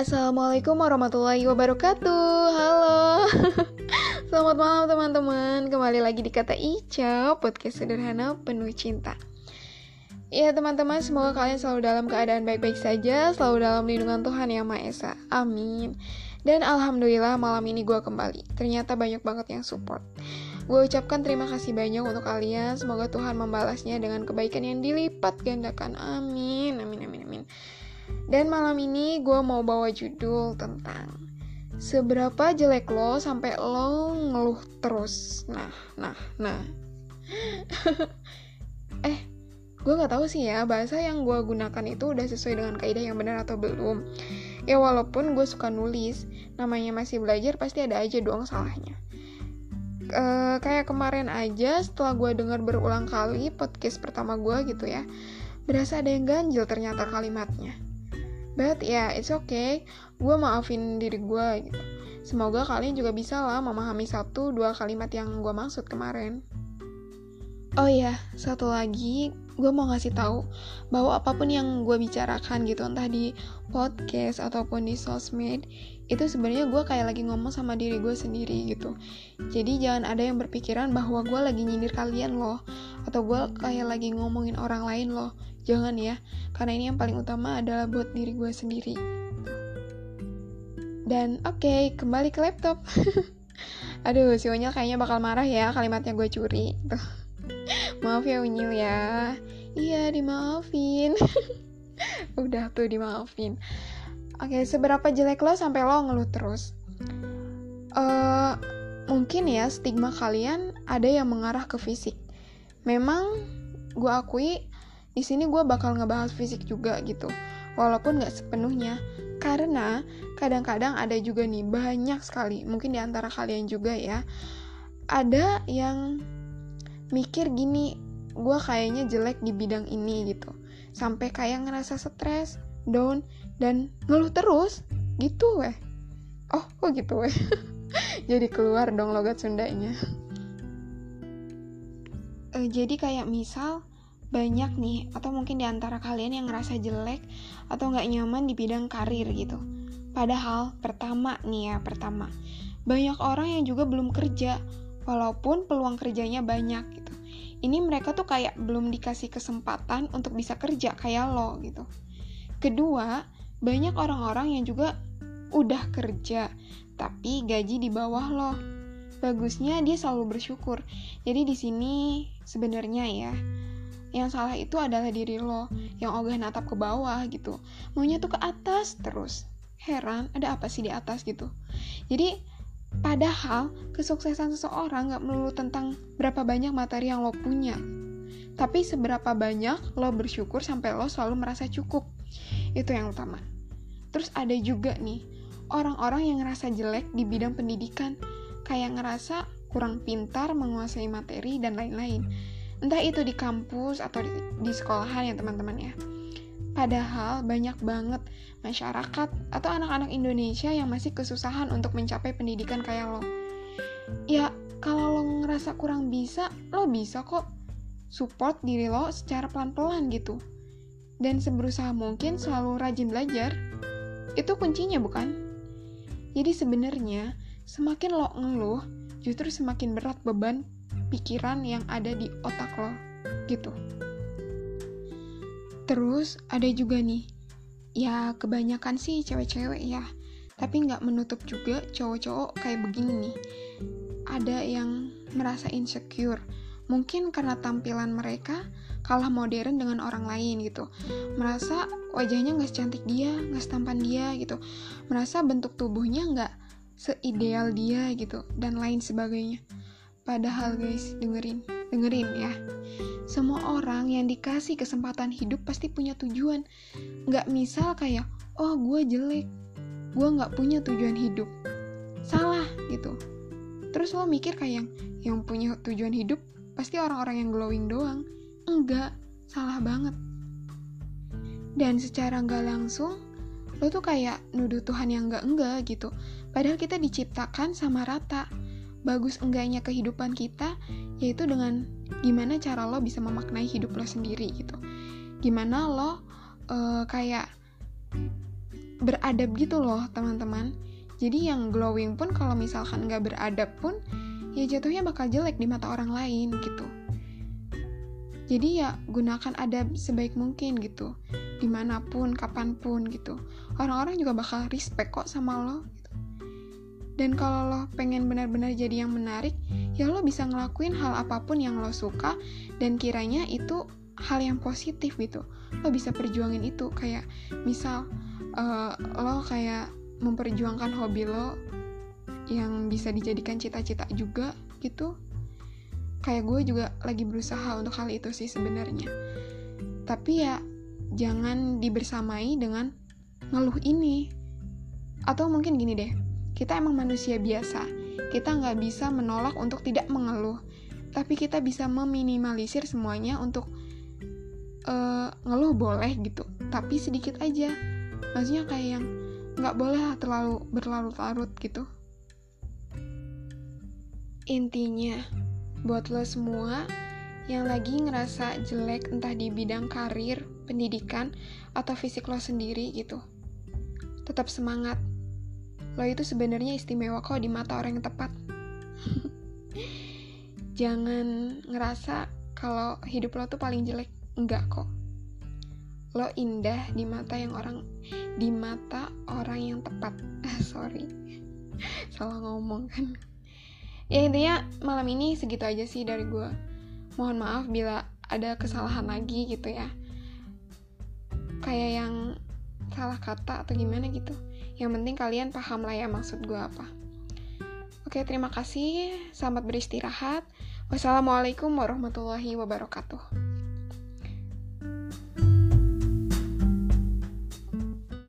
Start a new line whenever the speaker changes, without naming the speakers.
Assalamualaikum warahmatullahi wabarakatuh. Halo. Selamat malam teman-teman. Kembali lagi di Kata Ica Podcast sederhana penuh cinta. Ya teman-teman Semoga kalian selalu dalam keadaan baik-baik saja Selalu dalam lindungan Tuhan Yang Maha Esa. Amin. Dan Alhamdulillah malam ini gue kembali. Ternyata banyak banget yang support. Gue ucapkan terima kasih banyak untuk kalian. Semoga Tuhan membalasnya dengan kebaikan yang dilipat gandakan. Amin Amin amin amin dan malam ini gue mau bawa judul tentang Seberapa jelek lo sampai lo ngeluh terus. Nah, nah, nah. Eh, gue gak tahu sih ya Bahasa yang gue gunakan itu udah sesuai dengan kaidah yang benar atau belum. Ya walaupun gue suka nulis Namanya masih belajar pasti ada aja doang salahnya. Uh, kayak kemarin aja setelah gue dengar berulang kali podcast pertama gue gitu ya berasa ada yang ganjil ternyata kalimatnya But ya, yeah, it's okay. Gue maafin diri gue gitu. Semoga kalian juga bisa lah memahami satu dua kalimat yang gue maksud kemarin. Oh iya, satu lagi, gue mau ngasih tahu bahwa apa pun yang gue bicarakan gitu, entah di podcast ataupun di sosmed, itu sebenarnya gue kayak lagi ngomong sama diri gue sendiri gitu. Jadi jangan ada yang berpikiran bahwa gue lagi nyindir kalian loh, atau gue kayak lagi ngomongin orang lain loh. Jangan ya, karena ini yang paling utama adalah buat diri gue sendiri. Dan oke, okay, kembali ke laptop. Aduh, si kayaknya bakal marah ya kalimatnya gue curi. Tuh. Maaf ya Unyil ya. Iya, dimaafin. Udah tuh dimaafin. Oke, seberapa jelek lo sampai lo ngeluh terus? Uh, mungkin ya stigma kalian ada yang mengarah ke fisik. Memang gue akui di sini gue bakal ngebahas fisik juga gitu, walaupun gak sepenuhnya. Karena kadang-kadang ada juga nih banyak sekali, mungkin di antara kalian juga ya, ada yang mikir gini, gue kayaknya jelek di bidang ini gitu, sampai kayak ngerasa stres, down, dan ngeluh terus, gitu weh. Oh, kok gitu weh? jadi keluar dong logat Sundanya. Uh, jadi kayak misal banyak nih atau mungkin di antara kalian yang ngerasa jelek atau nggak nyaman di bidang karir gitu. Padahal pertama nih ya pertama banyak orang yang juga belum kerja walaupun peluang kerjanya banyak gitu. Ini mereka tuh kayak belum dikasih kesempatan untuk bisa kerja kayak lo gitu. Kedua, banyak orang-orang yang juga udah kerja tapi gaji di bawah lo. Bagusnya dia selalu bersyukur. Jadi di sini sebenarnya ya yang salah itu adalah diri lo yang ogah natap ke bawah gitu maunya tuh ke atas terus heran ada apa sih di atas gitu jadi padahal kesuksesan seseorang gak melulu tentang berapa banyak materi yang lo punya. Tapi seberapa banyak lo bersyukur sampai lo selalu merasa cukup. Itu yang utama. Terus ada juga nih orang-orang yang ngerasa jelek di bidang pendidikan. Kayak ngerasa kurang pintar menguasai materi dan lain-lain. Entah itu di kampus atau di, di sekolahan ya teman-teman ya padahal banyak banget masyarakat atau anak-anak Indonesia yang masih kesusahan untuk mencapai pendidikan kayak lo. Ya kalau lo ngerasa kurang bisa lo bisa kok support diri lo secara pelan-pelan gitu. Dan seberusaha mungkin selalu rajin belajar itu kuncinya bukan? Jadi sebenarnya semakin lo ngeluh justru semakin berat beban pikiran yang ada di otak lo gitu terus ada juga nih ya kebanyakan sih cewek-cewek ya. Tapi nggak menutup juga cowok-cowok kayak begini nih. Ada yang merasa insecure. Mungkin karena tampilan mereka kalah modern dengan orang lain gitu. Merasa wajahnya nggak secantik dia nggak setampan dia gitu. Merasa bentuk tubuhnya nggak seideal dia gitu dan lain sebagainya. Padahal guys, dengerin, dengerin ya. Semua orang yang dikasih kesempatan hidup pasti punya tujuan. Nggak misal kayak, oh gue jelek, gue nggak punya tujuan hidup. Salah gitu. Terus lo mikir kayak, yang punya tujuan hidup pasti orang-orang yang glowing doang. Enggak, salah banget. Dan secara nggak langsung, lo tuh kayak nuduh Tuhan yang nggak enggak gitu. Padahal kita diciptakan sama rata bagus enggaknya kehidupan kita yaitu dengan gimana cara lo bisa memaknai hidup lo sendiri gitu. Gimana lo uh, kayak beradab gitu loh teman-teman. Jadi yang glowing pun kalau misalkan nggak beradab pun ya jatuhnya bakal jelek di mata orang lain gitu. Jadi ya gunakan adab sebaik mungkin gitu. Di mana pun kapan pun gitu. Orang-orang juga bakal respect kok sama lo. Dan kalau lo pengen benar-benar jadi yang menarik ya lo bisa ngelakuin hal apa pun yang lo suka dan kiranya itu hal yang positif gitu. Lo bisa perjuangin itu kayak misal uh, lo kayak memperjuangkan hobi lo yang bisa dijadikan cita-cita juga gitu. Kayak gue juga lagi berusaha untuk hal itu sih sebenarnya. Tapi ya jangan dibersamai dengan ngeluh ini. Atau mungkin gini deh kita emang manusia biasa kita nggak bisa menolak untuk tidak mengeluh tapi kita bisa meminimalisir semuanya untuk uh, ngeluh boleh gitu tapi sedikit aja maksudnya kayak yang nggak boleh terlalu berlarut-larut gitu intinya buat lo semua yang lagi ngerasa jelek entah di bidang karir, pendidikan, atau fisik lo sendiri gitu. Tetap semangat. Lo itu sebenarnya istimewa kok di mata orang yang tepat. Jangan ngerasa kalau hidup lo tuh paling jelek. Enggak kok. Lo indah di mata yang orang di mata orang yang tepat sorry salah ngomong kan ya intinya malam ini segitu aja sih dari gue mohon maaf bila ada kesalahan lagi gitu ya kayak yang salah kata atau gimana gitu yang penting kalian paham lah ya maksud gue apa. Oke terima kasih. Selamat beristirahat. Wassalamualaikum warahmatullahi wabarakatuh